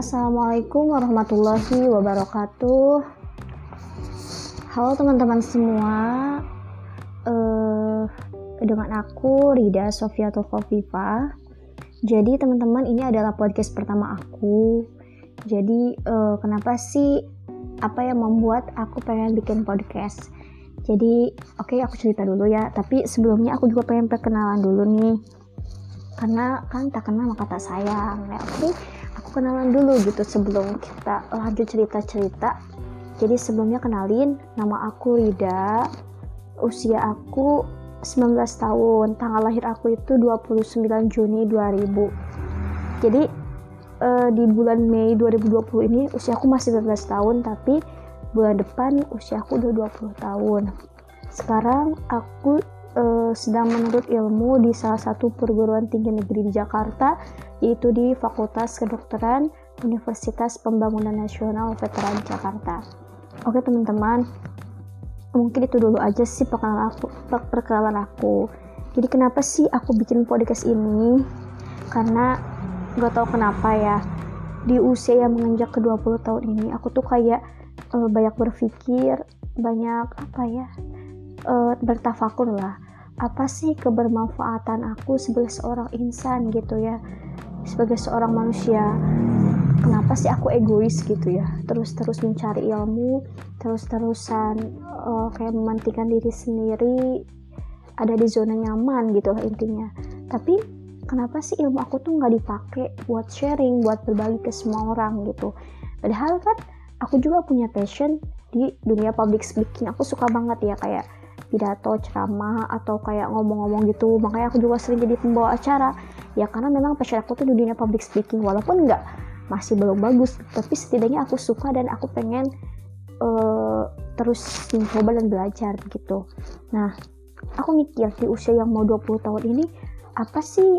Assalamualaikum warahmatullahi wabarakatuh. Halo teman-teman semua, uh, dengan aku Rida Sofia Kofifa. Jadi teman-teman ini adalah podcast pertama aku. Jadi uh, kenapa sih apa yang membuat aku pengen bikin podcast? Jadi oke okay, aku cerita dulu ya. Tapi sebelumnya aku juga pengen perkenalan dulu nih. Karena kan tak kenal maka tak sayang. Ya oke, okay? Kenalan dulu gitu sebelum kita lanjut cerita-cerita. Jadi sebelumnya kenalin, nama aku Rida. Usia aku 19 tahun tanggal lahir aku itu 29 Juni 2000 jadi uh, di bulan Mei 2020 ini usia aku masih 19 tahun tapi bulan depan usia aku udah 20 tahun sekarang aku uh, sedang menuntut ilmu di salah satu perguruan tinggi negeri di Jakarta yaitu di Fakultas Kedokteran Universitas Pembangunan Nasional Veteran Jakarta oke teman-teman mungkin itu dulu aja sih perkenalan aku, perkenalan aku. Jadi kenapa sih aku bikin podcast ini? Karena gak tau kenapa ya di usia yang menginjak ke 20 tahun ini aku tuh kayak uh, banyak berpikir, banyak apa ya uh, bertafakur lah. Apa sih kebermanfaatan aku sebagai seorang insan gitu ya, sebagai seorang manusia? kenapa sih aku egois gitu ya? Terus-terus mencari ilmu terus-terusan uh, kayak memantikan diri sendiri ada di zona nyaman gitu lah intinya. Tapi kenapa sih ilmu aku tuh nggak dipakai buat sharing buat berbagi ke semua orang gitu? Padahal kan aku juga punya passion di dunia public speaking. Aku suka banget ya kayak pidato ceramah atau kayak ngomong-ngomong gitu. Makanya aku juga sering jadi pembawa acara ya karena memang passion aku tuh di dunia public speaking walaupun nggak masih belum bagus tapi setidaknya aku suka dan aku pengen uh, terus mencoba dan belajar gitu. Nah aku mikir di usia yang mau 20 tahun ini apa sih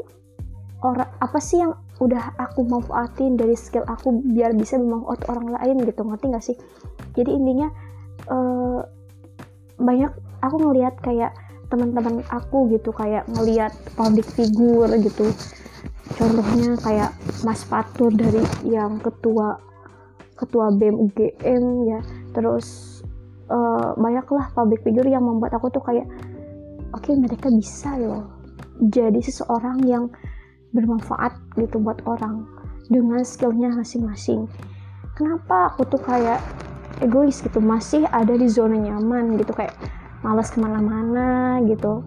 orang apa sih yang udah aku manfaatin dari skill aku biar bisa memanfaat orang lain gitu ngerti gak sih? Jadi intinya uh, banyak aku ngelihat kayak teman-teman aku gitu kayak ngelihat public figure gitu. Contohnya kayak Mas Patur dari yang ketua ketua BEM UGM ya. Terus uh, banyaklah public figure yang membuat aku tuh kayak oke okay, mereka bisa loh jadi seseorang yang bermanfaat gitu buat orang dengan skillnya masing-masing. Kenapa aku tuh kayak egois gitu? Masih ada di zona nyaman gitu kayak malas ke mana-mana gitu.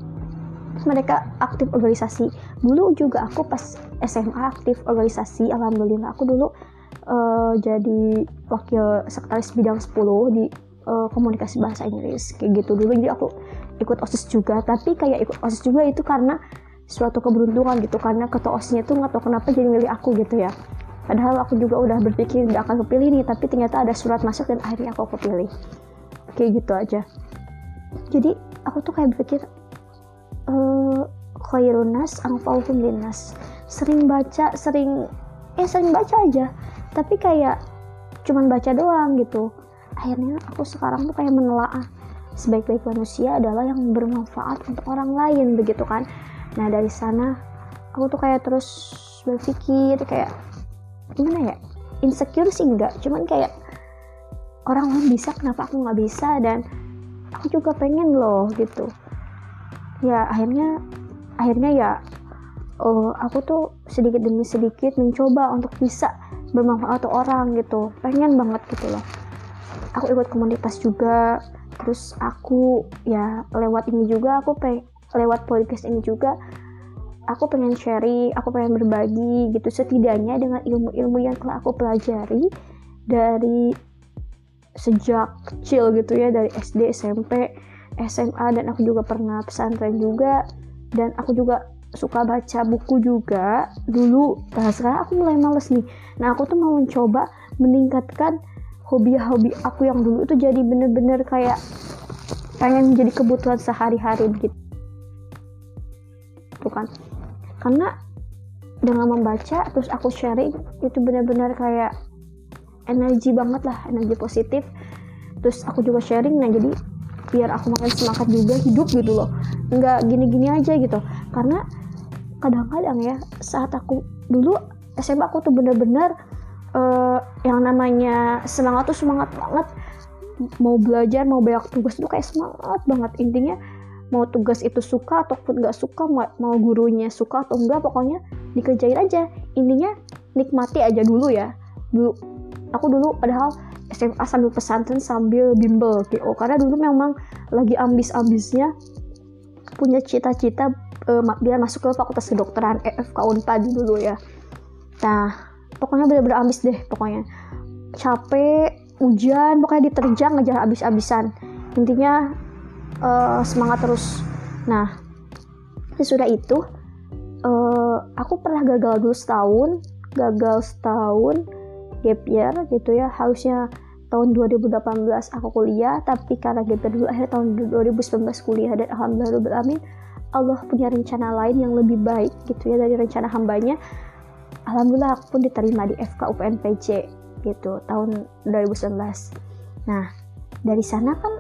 Mereka aktif organisasi. Dulu juga aku pas SMA aktif organisasi alhamdulillah. Aku dulu uh, jadi wakil sekretaris bidang 10 di uh, komunikasi bahasa Inggris kayak gitu. Dulu jadi aku ikut osis juga. Tapi kayak ikut osis juga itu karena suatu keberuntungan gitu karena ketua osisnya tuh nggak tahu kenapa jadi milih aku gitu ya. Padahal aku juga udah berpikir gak akan kepilih nih tapi ternyata ada surat masuk dan akhirnya aku kepilih. Kayak gitu aja jadi aku tuh kayak berpikir uh, khairunas angfauhum linnas sering baca sering eh sering baca aja. Tapi kayak cuman baca doang gitu. Akhirnya aku sekarang tuh kayak menelaah sebaik-baik manusia adalah yang bermanfaat untuk orang lain begitu kan? Nah dari sana aku tuh kayak terus berpikir kayak gimana ya? Insecure sih enggak cuman kayak orang lain bisa kenapa aku nggak bisa? Dan aku juga pengen loh gitu. Ya akhirnya akhirnya ya uh, aku tuh sedikit demi sedikit mencoba untuk bisa bermanfaat untuk orang gitu. Pengen banget gitu loh. Aku ikut komunitas juga terus aku ya lewat ini juga aku pengen lewat podcast ini juga aku pengen sharing aku pengen berbagi gitu. Setidaknya dengan ilmu-ilmu yang telah aku pelajari dari sejak kecil gitu ya dari SD SMP SMA dan aku juga pernah pesantren juga. Dan aku juga suka baca buku juga. Dulu nah sekarang aku mulai males nih. Nah aku tuh mau mencoba meningkatkan hobi-hobi aku yang dulu itu jadi bener-bener kayak pengen menjadi kebutuhan sehari-hari begitu tuh kan. Karena dengan membaca terus aku sharing itu bener-bener kayak energi banget lah energi positif. Terus aku juga sharing nah jadi biar aku makin semangat juga hidup gitu loh. Nggak gini-gini aja gitu. Karena kadang-kadang ya saat aku dulu SMA aku tuh bener-bener uh, yang namanya semangat tuh semangat banget. Mau belajar mau banyak tugas tuh kayak semangat banget. Intinya mau tugas itu suka ataupun nggak suka mau gurunya suka atau enggak pokoknya dikerjain aja. Intinya nikmati aja dulu ya. Dulu aku dulu padahal SMA sambil pesantren sambil bimbel PO karena dulu memang lagi ambis-ambisnya punya cita-cita uh, biar masuk ke fakultas kedokteran EFK Unpad dulu ya. Nah pokoknya bener-bener ambis deh pokoknya. Capek hujan pokoknya diterjang ngejar abis-abisan intinya uh, semangat terus. Nah sesudah itu uh, aku pernah gagal dulu setahun gagal setahun gap year gitu ya. Harusnya tahun 2018 aku kuliah tapi karena gap year dulu akhir tahun 2019 kuliah. Dan alhamdulillah amin. Allah punya rencana lain yang lebih baik gitu ya dari rencana hambanya. Alhamdulillah aku pun diterima di FK UPNPC gitu tahun 2019 nah dari sana kan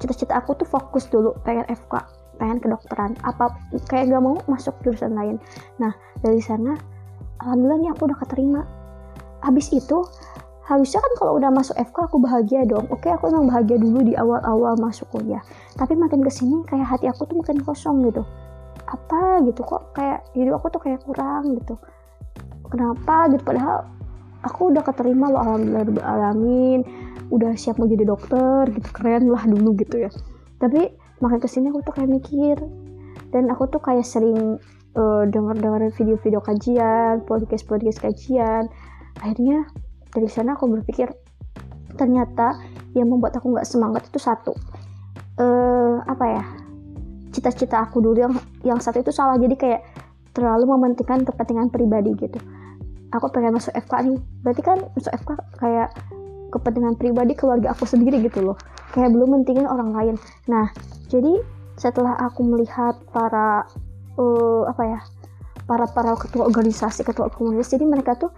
cita-cita aku tuh fokus dulu pengen FK pengen kedokteran. Apa kayak gak mau masuk jurusan lain. Nah dari sana alhamdulillah nih aku udah keterima habis itu harusnya kan kalau udah masuk FK aku bahagia dong. Oke aku emang bahagia dulu di awal-awal masuk kuliah. Tapi makin ke sini kayak hati aku tuh makin kosong gitu. Apa gitu kok? Kayak hidup aku tuh kayak kurang gitu. Kenapa gitu? Padahal aku udah keterima loh alhamdulillah alamin. Udah siap mau jadi dokter gitu keren lah dulu gitu ya. Tapi makin ke sini aku tuh kayak mikir. Dan aku tuh kayak sering uh, denger-denger video-video kajian podcast-podcast kajian akhirnya dari sana aku berpikir ternyata yang membuat aku nggak semangat itu satu. Uh, apa ya cita-cita aku dulu yang yang satu itu salah. Jadi kayak terlalu mementingkan kepentingan pribadi gitu. Aku pengen masuk FK nih. Berarti kan masuk FK kayak kepentingan pribadi keluarga aku sendiri gitu loh. Kayak belum mentingin orang lain. Nah jadi setelah aku melihat para uh, apa ya para para ketua organisasi ketua komunitas jadi mereka tuh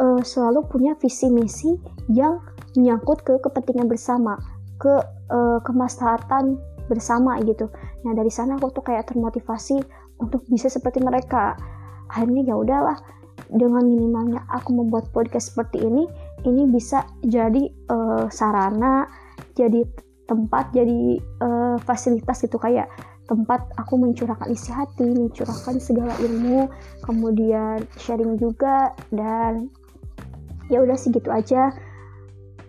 uh, selalu punya visi misi yang menyangkut ke kepentingan bersama ke uh, kemaslahatan bersama gitu. Nah dari sana aku tuh kayak termotivasi untuk bisa seperti mereka. Akhirnya ya udahlah dengan minimalnya aku membuat podcast seperti ini ini bisa jadi uh, sarana jadi tempat jadi uh, fasilitas gitu kayak tempat aku mencurahkan isi hati mencurahkan segala ilmu kemudian sharing juga dan ya udah sih gitu aja.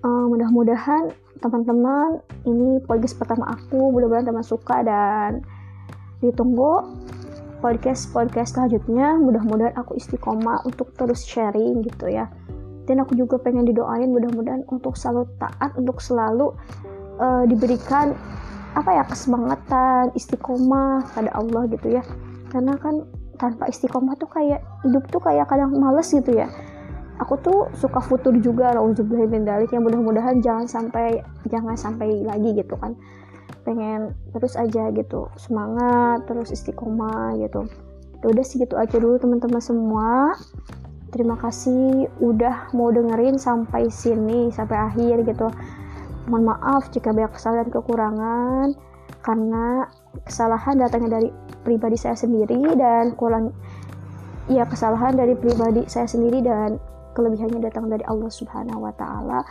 Uh, mudah-mudahan teman-teman ini podcast pertama aku mudah-mudahan teman suka dan ditunggu podcast podcast selanjutnya. Mudah-mudahan aku istiqomah untuk terus sharing gitu ya. Dan aku juga pengen didoain mudah-mudahan untuk selalu taat untuk selalu uh, diberikan apa ya kesemangatan istiqomah pada Allah gitu ya. Karena kan tanpa istiqomah tuh kayak hidup tuh kayak kadang males gitu ya aku tuh suka futur juga nauzubillah min dalik yang mudah-mudahan jangan sampai jangan sampai lagi gitu kan. Pengen terus aja gitu semangat terus istiqomah gitu. Ya udah sih gitu aja dulu teman-teman semua. Terima kasih udah mau dengerin sampai sini sampai akhir gitu. Mohon maaf jika banyak kesalahan dan kekurangan karena kesalahan datangnya dari pribadi saya sendiri dan kurang ya kesalahan dari pribadi saya sendiri dan kelebihannya datang dari Allah Subhanahu wa taala.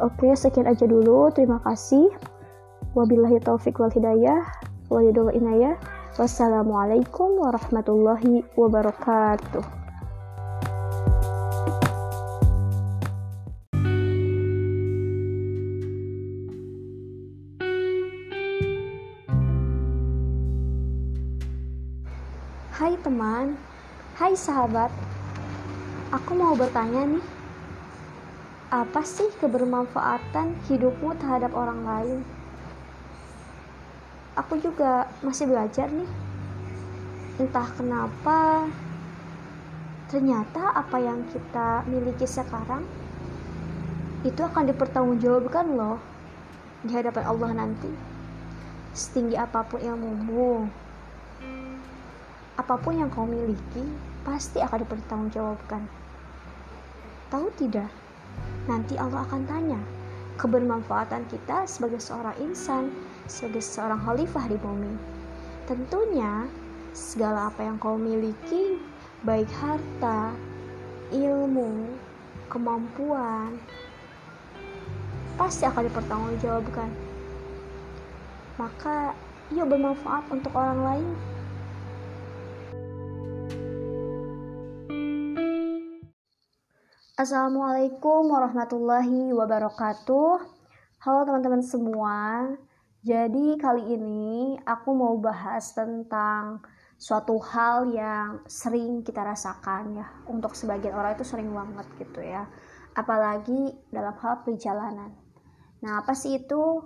Oke, sekian aja dulu. Terima kasih. Wabillahi taufik wal hidayah. Walidul inayah. Wassalamualaikum warahmatullahi wabarakatuh. Hai teman, hai sahabat, aku mau bertanya nih, apa sih kebermanfaatan hidupmu terhadap orang lain? aku juga masih belajar nih. Entah kenapa ternyata apa yang kita miliki sekarang itu akan dipertanggungjawabkan loh di hadapan Allah nanti. Setinggi apa pun ilmumu apa pun yang kau miliki pasti akan dipertanggungjawabkan tahu tidak nanti Allah akan tanya kebermanfaatan kita sebagai seorang insan sebagai seorang khalifah di bumi. Tentunya, segala apa yang kau miliki, baik harta, ilmu, kemampuan, pasti akan dipertanggungjawabkan. Maka, yuk bermanfaat untuk orang lain. Assalamualaikum warahmatullahi wabarakatuh. Halo teman-teman semua. Jadi kali ini aku mau bahas tentang suatu hal yang sering kita rasakan ya. Untuk sebagian orang itu sering banget gitu ya. Apalagi dalam hal perjalanan. Nah, apa sih itu?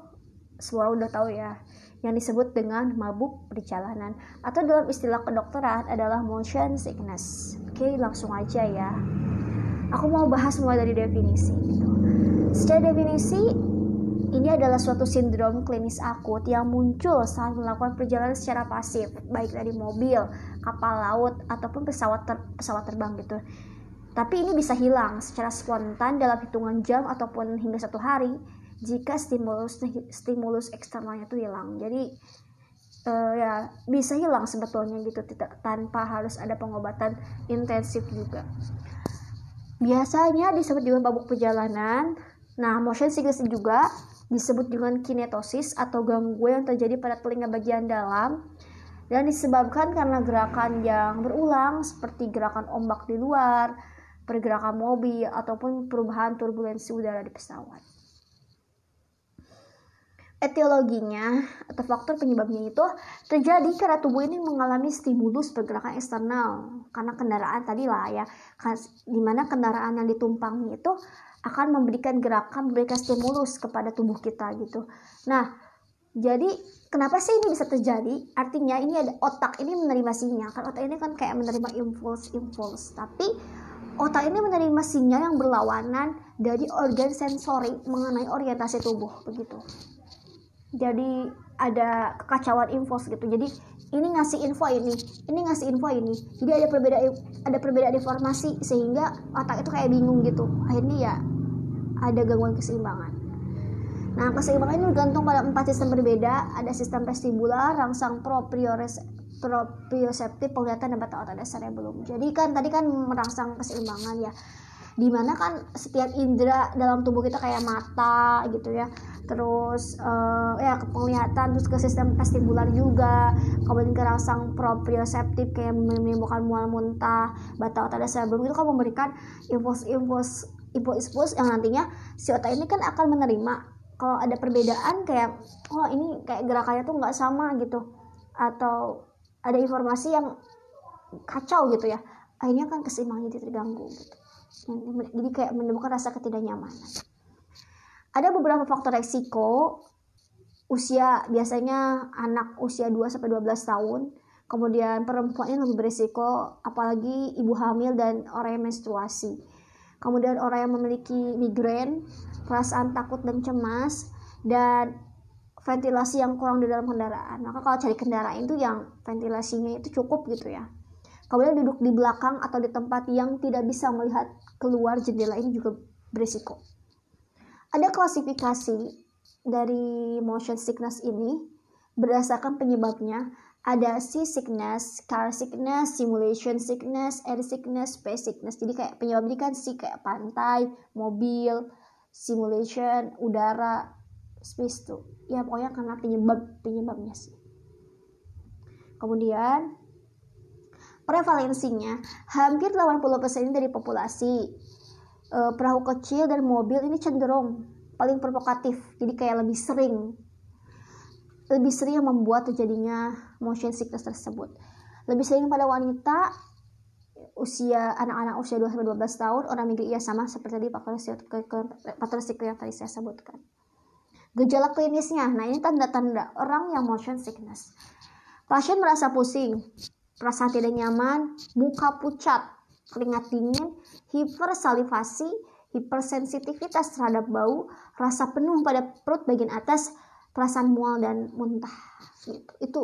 Semua udah tahu ya. Yang disebut dengan mabuk perjalanan atau dalam istilah kedokteran adalah motion sickness. Oke, langsung aja ya. Aku mau bahas mulai dari definisi gitu. Secara definisi, ini adalah suatu sindrom klinis akut yang muncul saat melakukan perjalanan secara pasif, baik dari mobil, kapal laut, ataupun pesawat ter pesawat terbang gitu. Tapi ini bisa hilang secara spontan dalam hitungan jam ataupun hingga satu hari jika stimulus stimulus eksternalnya itu hilang. Jadi uh, ya bisa hilang sebetulnya gitu tidak tanpa harus ada pengobatan intensif juga. Biasanya disebut juga mabuk perjalanan. Nah, motion sickness juga disebut dengan kinetosis atau gangguan yang terjadi pada telinga bagian dalam dan disebabkan karena gerakan yang berulang seperti gerakan ombak di luar, pergerakan mobil ataupun perubahan turbulensi udara di pesawat. Etiologinya atau faktor penyebabnya itu terjadi karena tubuh ini mengalami stimulus pergerakan eksternal karena kendaraan tadi lah ya, di mana kendaraan yang ditumpangi itu akan memberikan gerakan, memberikan stimulus kepada tubuh kita gitu. Nah, jadi kenapa sih ini bisa terjadi? Artinya ini ada otak ini menerima sinyal. Kan otak ini kan kayak menerima impuls-impuls. Tapi otak ini menerima sinyal yang berlawanan dari organ sensori mengenai orientasi tubuh begitu. Jadi ada kekacauan impuls gitu. Jadi ini ngasih info ini, ini ngasih info ini. Jadi ada perbedaan ada perbedaan informasi sehingga otak itu kayak bingung gitu. Akhirnya ya ada gangguan keseimbangan. Nah, keseimbangan ini bergantung pada empat sistem berbeda. Ada sistem vestibular, rangsang proprioseptif, penglihatan dan bata otak dasar belum. Jadi kan tadi kan merangsang keseimbangan ya. Di mana kan setiap indera dalam tubuh kita kayak mata gitu ya terus uh, ya ke penglihatan terus ke sistem vestibular juga. Kemudian ke rangsang proprioseptif kayak menimbulkan mual muntah bata otak belum itu kan memberikan impuls-impuls impuls-impuls yang nantinya si otak ini kan akan menerima. Kalau ada perbedaan kayak oh ini kayak gerakannya tuh nggak sama gitu. Atau ada informasi yang kacau gitu ya. Akhirnya kan keseimbangan jadi terganggu gitu. Jadi kayak menimbulkan rasa ketidaknyamanan ada beberapa faktor resiko usia biasanya anak usia 2 sampai 12 tahun kemudian perempuan ini lebih berisiko apalagi ibu hamil dan orang yang menstruasi kemudian orang yang memiliki migrain, perasaan takut dan cemas, dan ventilasi yang kurang di dalam kendaraan. Maka kalau cari kendaraan itu yang ventilasinya itu cukup gitu ya. Kemudian duduk di belakang atau di tempat yang tidak bisa melihat keluar jendela ini juga berisiko. Ada klasifikasi dari motion sickness ini berdasarkan penyebabnya ada sea sickness, car sickness, simulation sickness, air sickness, space sickness. Jadi kayak penyebab ini kan sih kayak pantai, mobil, simulation, udara, space tuh. Ya pokoknya karena penyebab penyebabnya sih. Kemudian prevalensinya hampir 80% dari populasi e, perahu kecil dan mobil ini cenderung paling provokatif jadi kayak lebih sering lebih sering membuat terjadinya motion sickness tersebut. Lebih sering pada wanita usia anak-anak usia 2 12 tahun orang migran iya sama seperti tadi faktor risiko yang tadi saya sebutkan. Gejala klinisnya, nah ini tanda-tanda orang yang motion sickness. Pasien merasa pusing, perasaan tidak nyaman, muka pucat, keringat dingin, hipersalivasi, hipersensitivitas terhadap bau, rasa penuh pada perut bagian atas, perasaan mual dan muntah gitu. Itu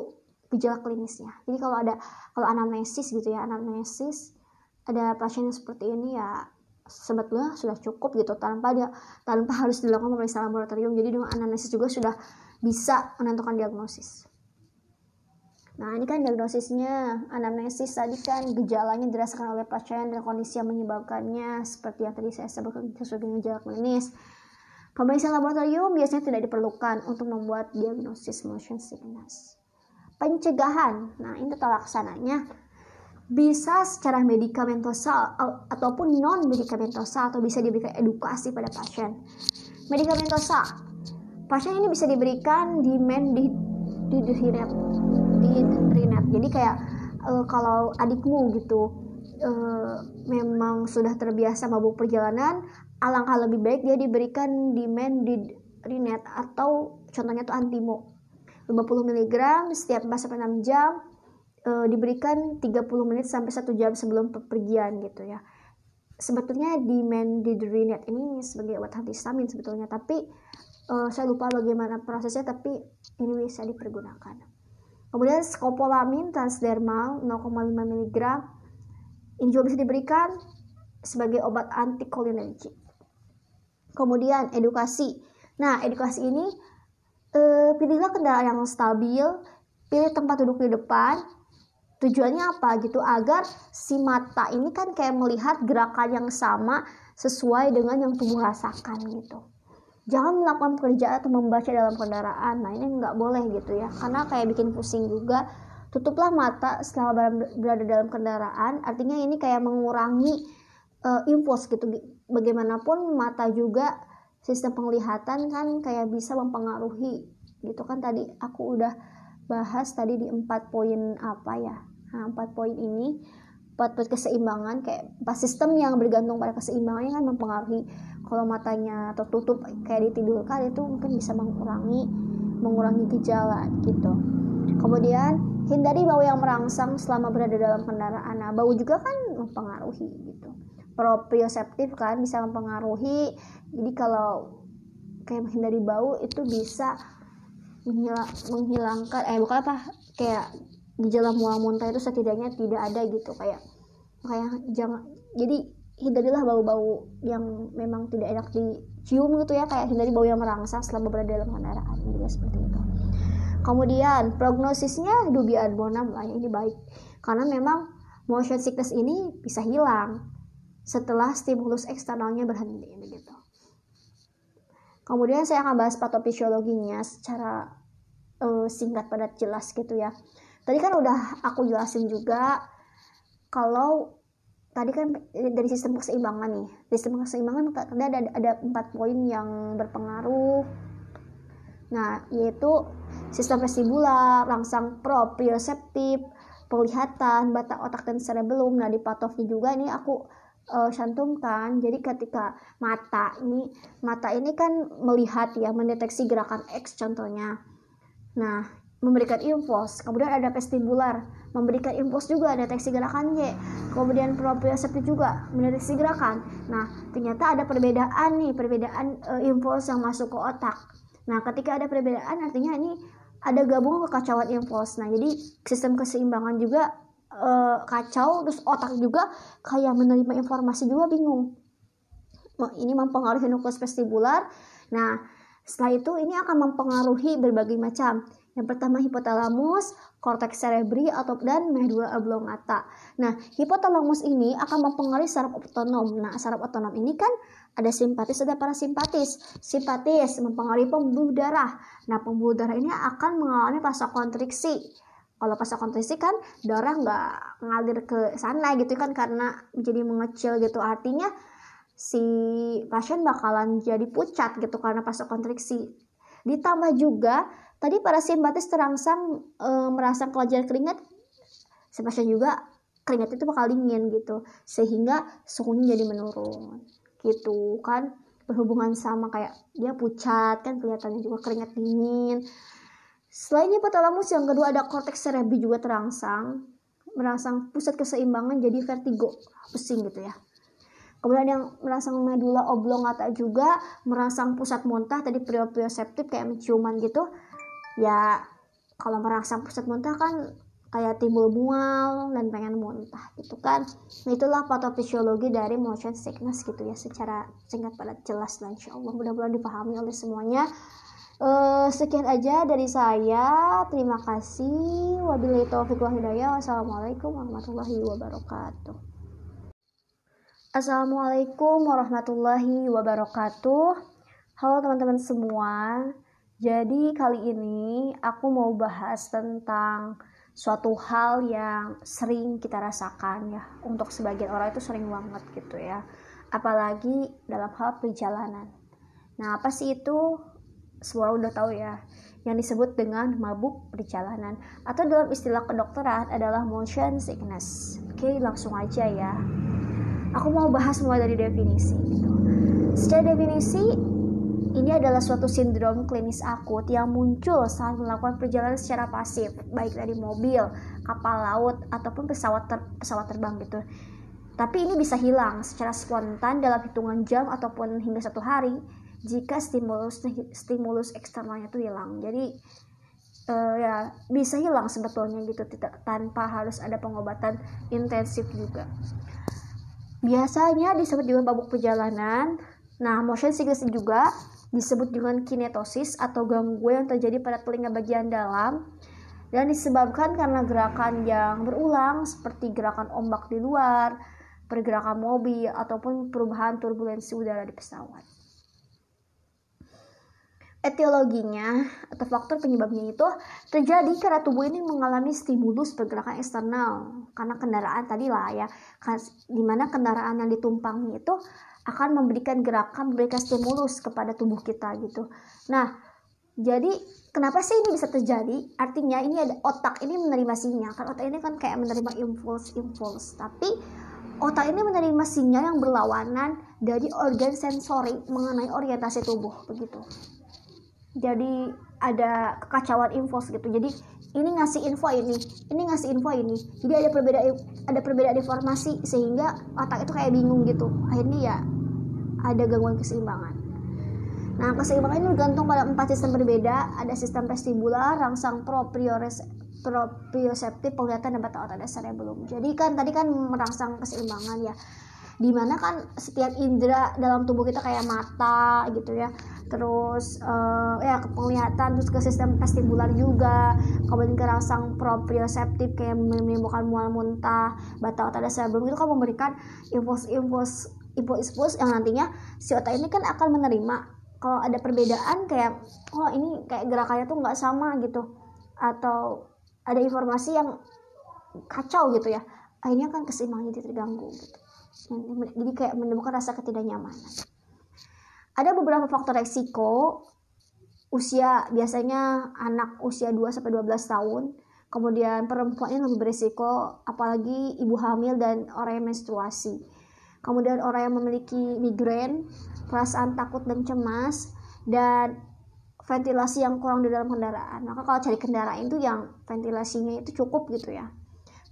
gejala klinisnya. Jadi kalau ada kalau anamnesis gitu ya, anamnesis ada pasien yang seperti ini ya sebetulnya sudah cukup gitu tanpa dia tanpa harus dilakukan pemeriksaan laboratorium. Jadi dengan anamnesis juga sudah bisa menentukan diagnosis. Nah, ini kan diagnosisnya, anamnesis tadi kan gejalanya dirasakan oleh pasien dan kondisi yang menyebabkannya seperti yang tadi saya sebutkan sesuai dengan gejala klinis. Pemeriksaan laboratorium biasanya tidak diperlukan untuk membuat diagnosis motion sickness. Pencegahan, nah ini tata laksananya bisa secara medikamentosal ataupun non medikamentosal atau bisa diberikan edukasi pada pasien. Medikamentosal, pasien ini bisa diberikan di men di di, di, di Rinet jadi kayak uh, kalau adikmu gitu uh, memang sudah terbiasa mabuk perjalanan alangkah lebih baik dia diberikan di Rinet atau contohnya tuh Antimo. 50 mg setiap 4 sampai 6 jam uh, diberikan 30 menit sampai 1 jam sebelum pergian gitu ya. Sebetulnya di Rinet ini sebagai obat antihistamin sebetulnya tapi uh, saya lupa bagaimana prosesnya tapi ini bisa dipergunakan Kemudian skopolamin transdermal 0,5 mg ini juga bisa diberikan sebagai obat antikolinergik. Kemudian edukasi. Nah, edukasi ini eh, pilihlah kendaraan yang stabil, pilih tempat duduk di depan. Tujuannya apa gitu? Agar si mata ini kan kayak melihat gerakan yang sama sesuai dengan yang tubuh rasakan gitu jangan melakukan pekerjaan atau membaca dalam kendaraan. Nah ini nggak boleh gitu ya. Karena kayak bikin pusing juga. Tutuplah mata setelah berada dalam kendaraan. Artinya ini kayak mengurangi uh, impuls gitu. Bagaimanapun mata juga sistem penglihatan kan kayak bisa mempengaruhi gitu kan. Tadi aku udah bahas tadi di empat poin apa ya? Nah poin ini buat keseimbangan kayak pas sistem yang bergantung pada keseimbangannya kan mempengaruhi kalau matanya tertutup kayak ditidurkan itu mungkin bisa mengurangi mengurangi gejala gitu. Kemudian hindari bau yang merangsang selama berada dalam kendaraan. Nah bau juga kan mempengaruhi gitu. Proprioseptif kan bisa mempengaruhi. Jadi kalau kayak menghindari bau itu bisa menghilangkan eh bukan apa kayak gejala mual muntah itu setidaknya tidak ada gitu. Kayak kayak jangan jadi hindarilah bau-bau yang memang tidak enak dicium gitu ya kayak hindari bau yang merangsang selama berada dalam kendaraan ya seperti itu. Kemudian prognosisnya dubi ad bonum lah ini baik. Karena memang motion sickness ini bisa hilang setelah stimulus eksternalnya berhenti gitu kemudian saya akan bahas patofisiologinya secara uh, singkat padat jelas gitu ya. Tadi kan udah aku jelasin juga kalau tadi kan dari sistem keseimbangan nih. Sistem keseimbangan ada ada ada empat poin yang berpengaruh. Nah yaitu sistem vestibular rangsang proprioceptif penglihatan batak otak dan cerebellum. Nah di patofnya juga ini aku uh, cantumkan. Jadi ketika mata ini mata ini kan melihat ya mendeteksi gerakan X contohnya. Nah memberikan impuls kemudian ada vestibular memberikan impuls juga deteksi gerakan Y. Kemudian proprioceptif juga mendeteksi gerakan. Nah ternyata ada perbedaan nih perbedaan e, impuls yang masuk ke otak. Nah ketika ada perbedaan artinya ini ada gabungan kekacauan impuls nah jadi sistem keseimbangan juga e, kacau terus otak juga kayak menerima informasi juga bingung. Ini mempengaruhi nukleus vestibular. Nah setelah itu ini akan mempengaruhi berbagai macam yang pertama hipotalamus, korteks cerebri atau dan medula oblongata. Nah, hipotalamus ini akan mempengaruhi saraf otonom. Nah, saraf otonom ini kan ada simpatis ada parasimpatis. Simpatis mempengaruhi pembuluh darah. Nah, pembuluh darah ini akan mengalami vasokontriksi. Kalau vasokontriksi kan darah nggak ngalir ke sana gitu kan karena menjadi mengecil gitu. Artinya si pasien bakalan jadi pucat gitu karena vasokontriksi. Ditambah juga Tadi para simpatis terangsang e, merangsang kelenjar keringat, sepasien juga keringat itu bakal dingin gitu, sehingga suhunya jadi menurun gitu kan berhubungan sama kayak dia pucat kan kelihatannya juga keringat dingin. Selain hipotalamus yang kedua ada korteks cerebri juga terangsang, merangsang pusat keseimbangan jadi vertigo, pusing gitu ya. Kemudian yang merangsang medula oblongata juga merangsang pusat muntah tadi proprioceptif kayak menciuman gitu ya kalau merasa pusat muntah kan kayak timbul mual dan pengen muntah gitu kan nah itulah patofisiologi dari motion sickness gitu ya secara singkat pada jelas lah insya Allah mudah-mudahan dipahami oleh semuanya Uh, sekian aja dari saya. Terima kasih. Wabillahi taufiq wal hidayah. Wassalamualaikum warahmatullahi wabarakatuh. Assalamualaikum warahmatullahi wabarakatuh. Halo teman-teman semua. Jadi kali ini aku mau bahas tentang suatu hal yang sering kita rasakan ya. Untuk sebagian orang itu sering banget gitu ya. Apalagi dalam hal perjalanan. Nah, apa sih itu? semua udah tahu ya yang disebut dengan mabuk perjalanan atau dalam istilah kedokteran adalah motion sickness. Oke, langsung aja ya. Aku mau bahas mulai dari definisi gitu. Secara definisi, ini adalah suatu sindrom klinis akut yang muncul saat melakukan perjalanan secara pasif, baik dari mobil, kapal laut, ataupun pesawat ter pesawat terbang gitu. Tapi ini bisa hilang secara spontan dalam hitungan jam ataupun hingga satu hari jika stimulus stimulus eksternalnya itu hilang. Jadi uh, ya bisa hilang sebetulnya gitu tidak tanpa harus ada pengobatan intensif juga. Biasanya disebut juga babuk perjalanan. Nah motion sickness juga disebut dengan kinetosis atau gangguan yang terjadi pada telinga bagian dalam dan disebabkan karena gerakan yang berulang seperti gerakan ombak di luar, pergerakan mobil ataupun perubahan turbulensi udara di pesawat. Etiologinya atau faktor penyebabnya itu terjadi karena tubuh ini mengalami stimulus pergerakan eksternal. Karena kendaraan tadi lah ya di mana kendaraan yang ditumpangi itu akan memberikan gerakan memberikan stimulus kepada tubuh kita gitu. Nah jadi kenapa sih ini bisa terjadi? Artinya ini ada otak ini menerima sinyal. Kan otak ini kan kayak menerima impuls impuls. Tapi otak ini menerima sinyal yang berlawanan dari organ sensori mengenai orientasi tubuh begitu. Jadi ada kekacauan info gitu. Jadi ini ngasih info ini ini ngasih info ini. Jadi ada perbedaan ada perbedaan informasi sehingga otak itu kayak bingung gitu. Akhirnya ya ada gangguan keseimbangan. Nah keseimbangan ini bergantung pada empat sistem berbeda. Ada sistem vestibular rangsang proprioseptif penglihatan dan bata otak dasar yang belum. Jadi kan tadi kan merangsang keseimbangan ya. Di mana kan setiap indera dalam tubuh kita kayak mata gitu ya. Terus uh, ya ke penglihatan terus ke sistem vestibular juga. Kemudian ke rangsang proprioseptif kayak menimbulkan mual muntah bata otak dasar belum. Itu kan memberikan impuls-impuls impuls-impuls yang nantinya si otak ini kan akan menerima kalau ada perbedaan kayak oh ini kayak gerakannya tuh nggak sama gitu. Atau ada informasi yang kacau gitu ya akhirnya kan keseimbangannya terganggu gitu. Jadi kayak menimbulkan rasa ketidaknyamanan. Ada beberapa faktor resiko. Usia biasanya anak usia 2 sampai 12 tahun. Kemudian perempuan ini lebih berisiko apalagi ibu hamil dan orang yang menstruasi kemudian orang yang memiliki migrain perasaan takut dan cemas dan ventilasi yang kurang di dalam kendaraan. Maka kalau cari kendaraan itu yang ventilasinya itu cukup gitu ya.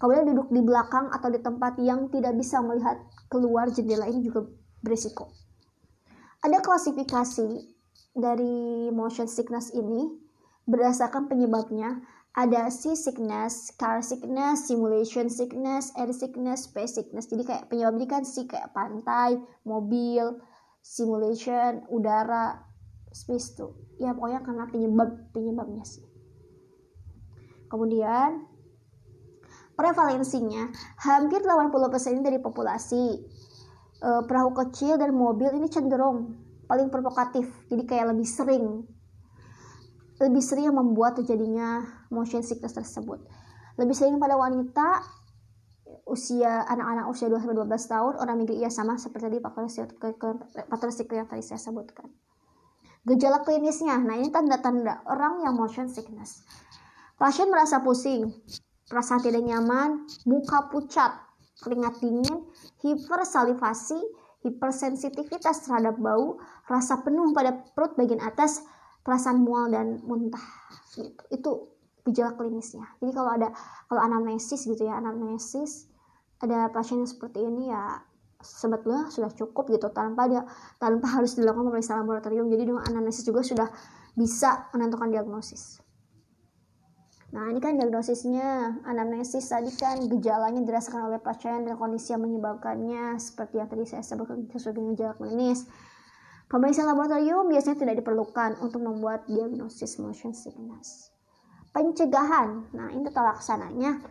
Kemudian duduk di belakang atau di tempat yang tidak bisa melihat keluar jendela ini juga berisiko. Ada klasifikasi dari motion sickness ini berdasarkan penyebabnya. Ada sea sickness, car sickness, simulation sickness, air sickness, space sickness. Jadi kayak penyebab ini kan sih kayak pantai, mobil, simulation, udara, space tuh. Ya pokoknya karena penyebab penyebabnya sih. Kemudian prevalensinya hampir 80% dari populasi e, perahu kecil dan mobil ini cenderung paling provokatif jadi kayak lebih sering lebih sering yang membuat terjadinya motion sickness tersebut. Lebih sering pada wanita usia anak-anak usia 2-12 tahun orang minggu iya sama seperti tadi faktor risiko yang tadi saya sebutkan. Gejala klinisnya nah ini tanda-tanda orang yang motion sickness. Pasien merasa pusing perasaan tidak nyaman muka pucat keringat dingin hipersalivasi, hipersensitivitas terhadap bau, rasa penuh pada perut bagian atas, perasaan mual dan muntah. Gitu. Itu gejala klinisnya. Jadi kalau ada kalau anamnesis gitu ya, anamnesis ada pasien yang seperti ini ya sebetulnya sudah cukup gitu tanpa dia tanpa harus dilakukan pemeriksaan laboratorium. Jadi dengan anamnesis juga sudah bisa menentukan diagnosis. Nah, ini kan diagnosisnya anamnesis tadi kan gejalanya dirasakan oleh pasien dan kondisi yang menyebabkannya seperti yang tadi saya sebutkan sebagai gejala klinis. Pemeriksaan laboratorium biasanya tidak diperlukan untuk membuat diagnosis motion sickness. Pencegahan, nah ini tata laksananya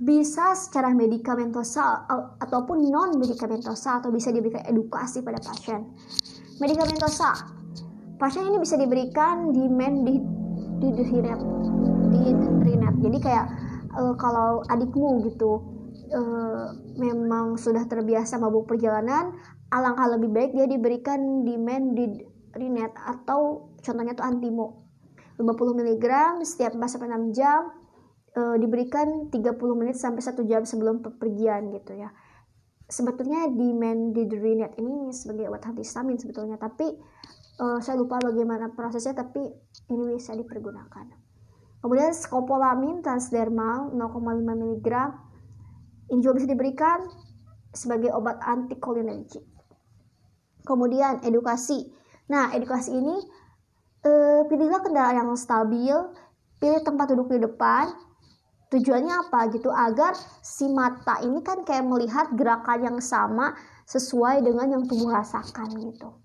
bisa secara medikamentosal ataupun non medikamentosal atau bisa diberikan edukasi pada pasien. Medikamentosal, pasien ini bisa diberikan di men di di, di, di, di Jadi kayak uh, kalau adikmu gitu uh, memang sudah terbiasa mabuk perjalanan alangkah lebih baik dia diberikan di rinet atau contohnya tuh antimo 50 mg setiap 4 sampai 6 jam e, diberikan 30 menit sampai 1 jam sebelum pepergian gitu ya. Sebetulnya di rinet ini sebagai obat antihistamin sebetulnya tapi e, saya lupa bagaimana prosesnya tapi ini bisa dipergunakan. Kemudian skopolamin transdermal 0,5 mg ini juga bisa diberikan sebagai obat antikolinergik kemudian edukasi. Nah edukasi ini eh, pilihlah kendaraan yang stabil pilih tempat duduk di depan. Tujuannya apa? Gitu agar si mata ini kan kayak melihat gerakan yang sama sesuai dengan yang tubuh rasakan gitu.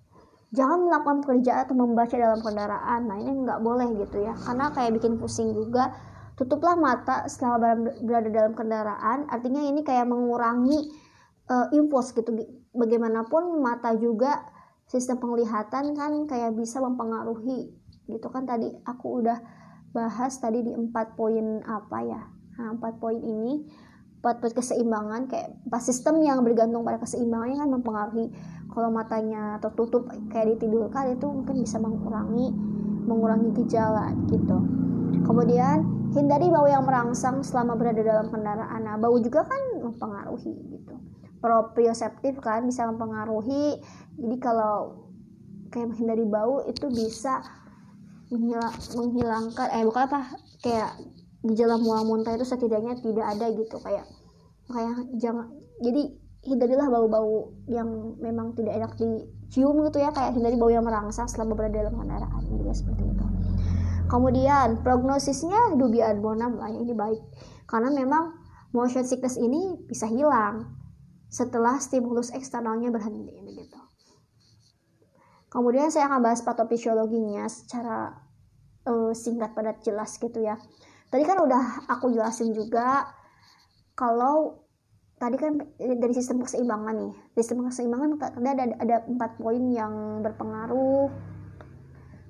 Jangan melakukan pekerjaan atau membaca dalam kendaraan. Nah ini nggak boleh gitu ya. Karena kayak bikin pusing juga. Tutuplah mata setelah berada dalam kendaraan. Artinya ini kayak mengurangi uh, impuls gitu bagaimanapun mata juga sistem penglihatan kan kayak bisa mempengaruhi gitu kan? Tadi aku udah bahas tadi di empat poin apa ya? Nah, empat poin ini empat poin keseimbangan kayak empat sistem yang bergantung pada keseimbangannya kan mempengaruhi. Kalau matanya tertutup kayak ditidurkan itu mungkin bisa mengurangi mengurangi gejala gitu. Kemudian hindari bau yang merangsang selama berada dalam kendaraan. Nah bau juga kan mempengaruhi gitu proprioseptif kan bisa mempengaruhi. Jadi kalau kayak menghindari bau itu bisa menghilang, menghilangkan eh bukan apa kayak gejala mual muntah itu setidaknya tidak ada gitu. Kayak kayak jangan jadi hindarilah bau-bau yang memang tidak enak dicium gitu ya. Kayak hindari bau yang merangsang selama berada dalam kendaraan juga seperti itu. Kemudian prognosisnya dubian bonam lah ini baik. Karena memang motion sickness ini bisa hilang setelah stimulus eksternalnya berhenti begitu. Kemudian saya akan bahas patofisiologinya secara uh, singkat padat jelas gitu ya. Tadi kan udah aku jelasin juga kalau tadi kan dari sistem keseimbangan nih. Sistem keseimbangan ada ada ada empat poin yang berpengaruh.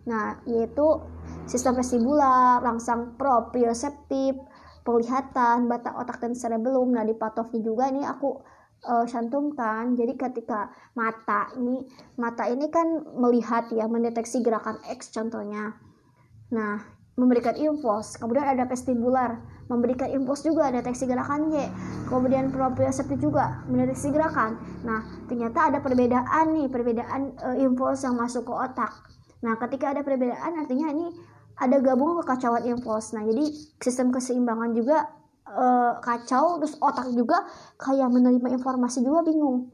Nah, yaitu sistem vestibular, rangsang proprioseptif, penglihatan, batang otak dan cerebellum. Nah, di patofi juga ini aku uh, cantumkan. Jadi ketika mata ini mata ini kan melihat ya mendeteksi gerakan X contohnya. Nah, memberikan impuls. Kemudian ada vestibular, memberikan impuls juga deteksi gerakan Y. Kemudian proprioceptif juga mendeteksi gerakan. Nah, ternyata ada perbedaan nih, perbedaan uh, impuls yang masuk ke otak. Nah, ketika ada perbedaan artinya ini ada gabungan kekacauan impuls. Nah, jadi sistem keseimbangan juga uh, kacau terus otak juga kayak menerima informasi juga bingung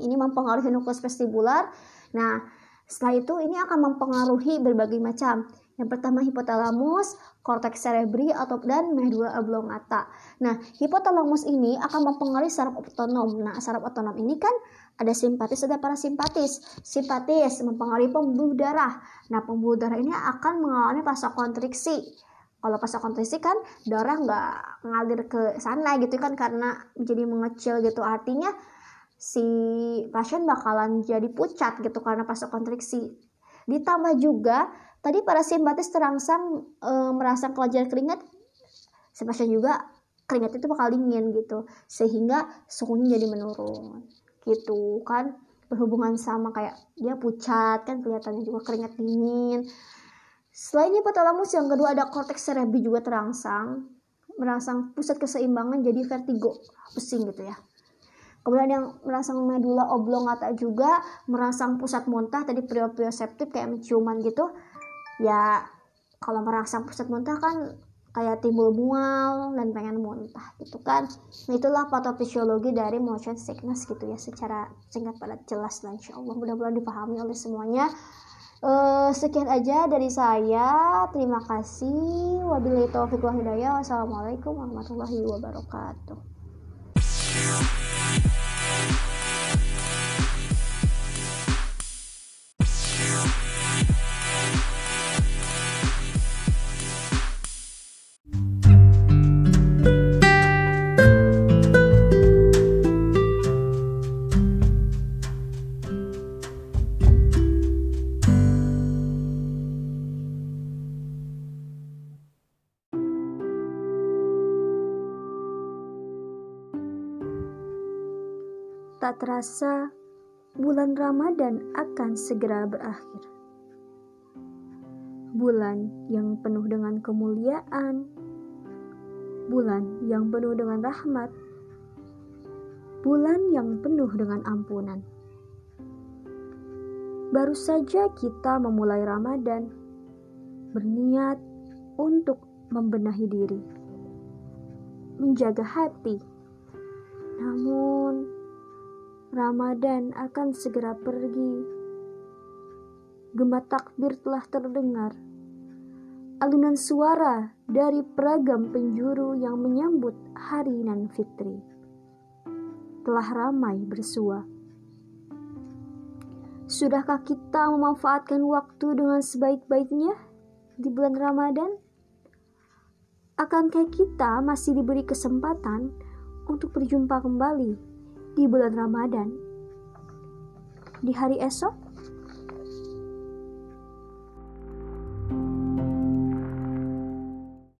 ini mempengaruhi nukleus vestibular nah setelah itu ini akan mempengaruhi berbagai macam yang pertama hipotalamus, korteks cerebri atau dan medula oblongata. Nah, hipotalamus ini akan mempengaruhi saraf otonom. Nah, saraf otonom ini kan ada simpatis ada parasimpatis. Simpatis mempengaruhi pembuluh darah. Nah, pembuluh darah ini akan mengalami vasokonstriksi kalau pas kontrasi kan darah nggak ngalir ke sana gitu kan karena jadi mengecil gitu. Artinya si pasien bakalan jadi pucat gitu karena pas kontriksi ditambah juga tadi para simpatis terangsang e, merasa kelenjar keringat si pasien juga keringat itu bakal dingin gitu. Sehingga suhunya jadi menurun gitu kan. Berhubungan sama kayak dia pucat kan kelihatannya juga keringat dingin Selain hipotalamus yang kedua ada korteks cerebri juga terangsang, merangsang pusat keseimbangan jadi vertigo, pusing gitu ya. Kemudian yang merangsang medula oblongata juga merangsang pusat muntah tadi proprioceptif kayak menciuman gitu. Ya kalau merangsang pusat muntah kan kayak timbul mual dan pengen muntah gitu kan. Nah itulah patofisiologi dari motion sickness gitu ya secara singkat padat jelas dan insya Allah mudah-mudahan dipahami oleh semuanya. Uh, sekian aja dari saya. Terima kasih. Wabillahi taufiq wa hidayah. Wassalamualaikum warahmatullahi wabarakatuh. Terasa, bulan Ramadan akan segera berakhir. Bulan yang penuh dengan kemuliaan, bulan yang penuh dengan rahmat, bulan yang penuh dengan ampunan. Baru saja kita memulai Ramadan, berniat untuk membenahi diri, menjaga hati. Namun, Ramadan akan segera pergi. Gema takbir telah terdengar. Alunan suara dari peragam penjuru yang menyambut hari nan fitri telah ramai bersua. Sudahkah kita memanfaatkan waktu dengan sebaik-baiknya di bulan Ramadan? Akankah kita masih diberi kesempatan untuk berjumpa kembali di bulan Ramadan. Di hari esok,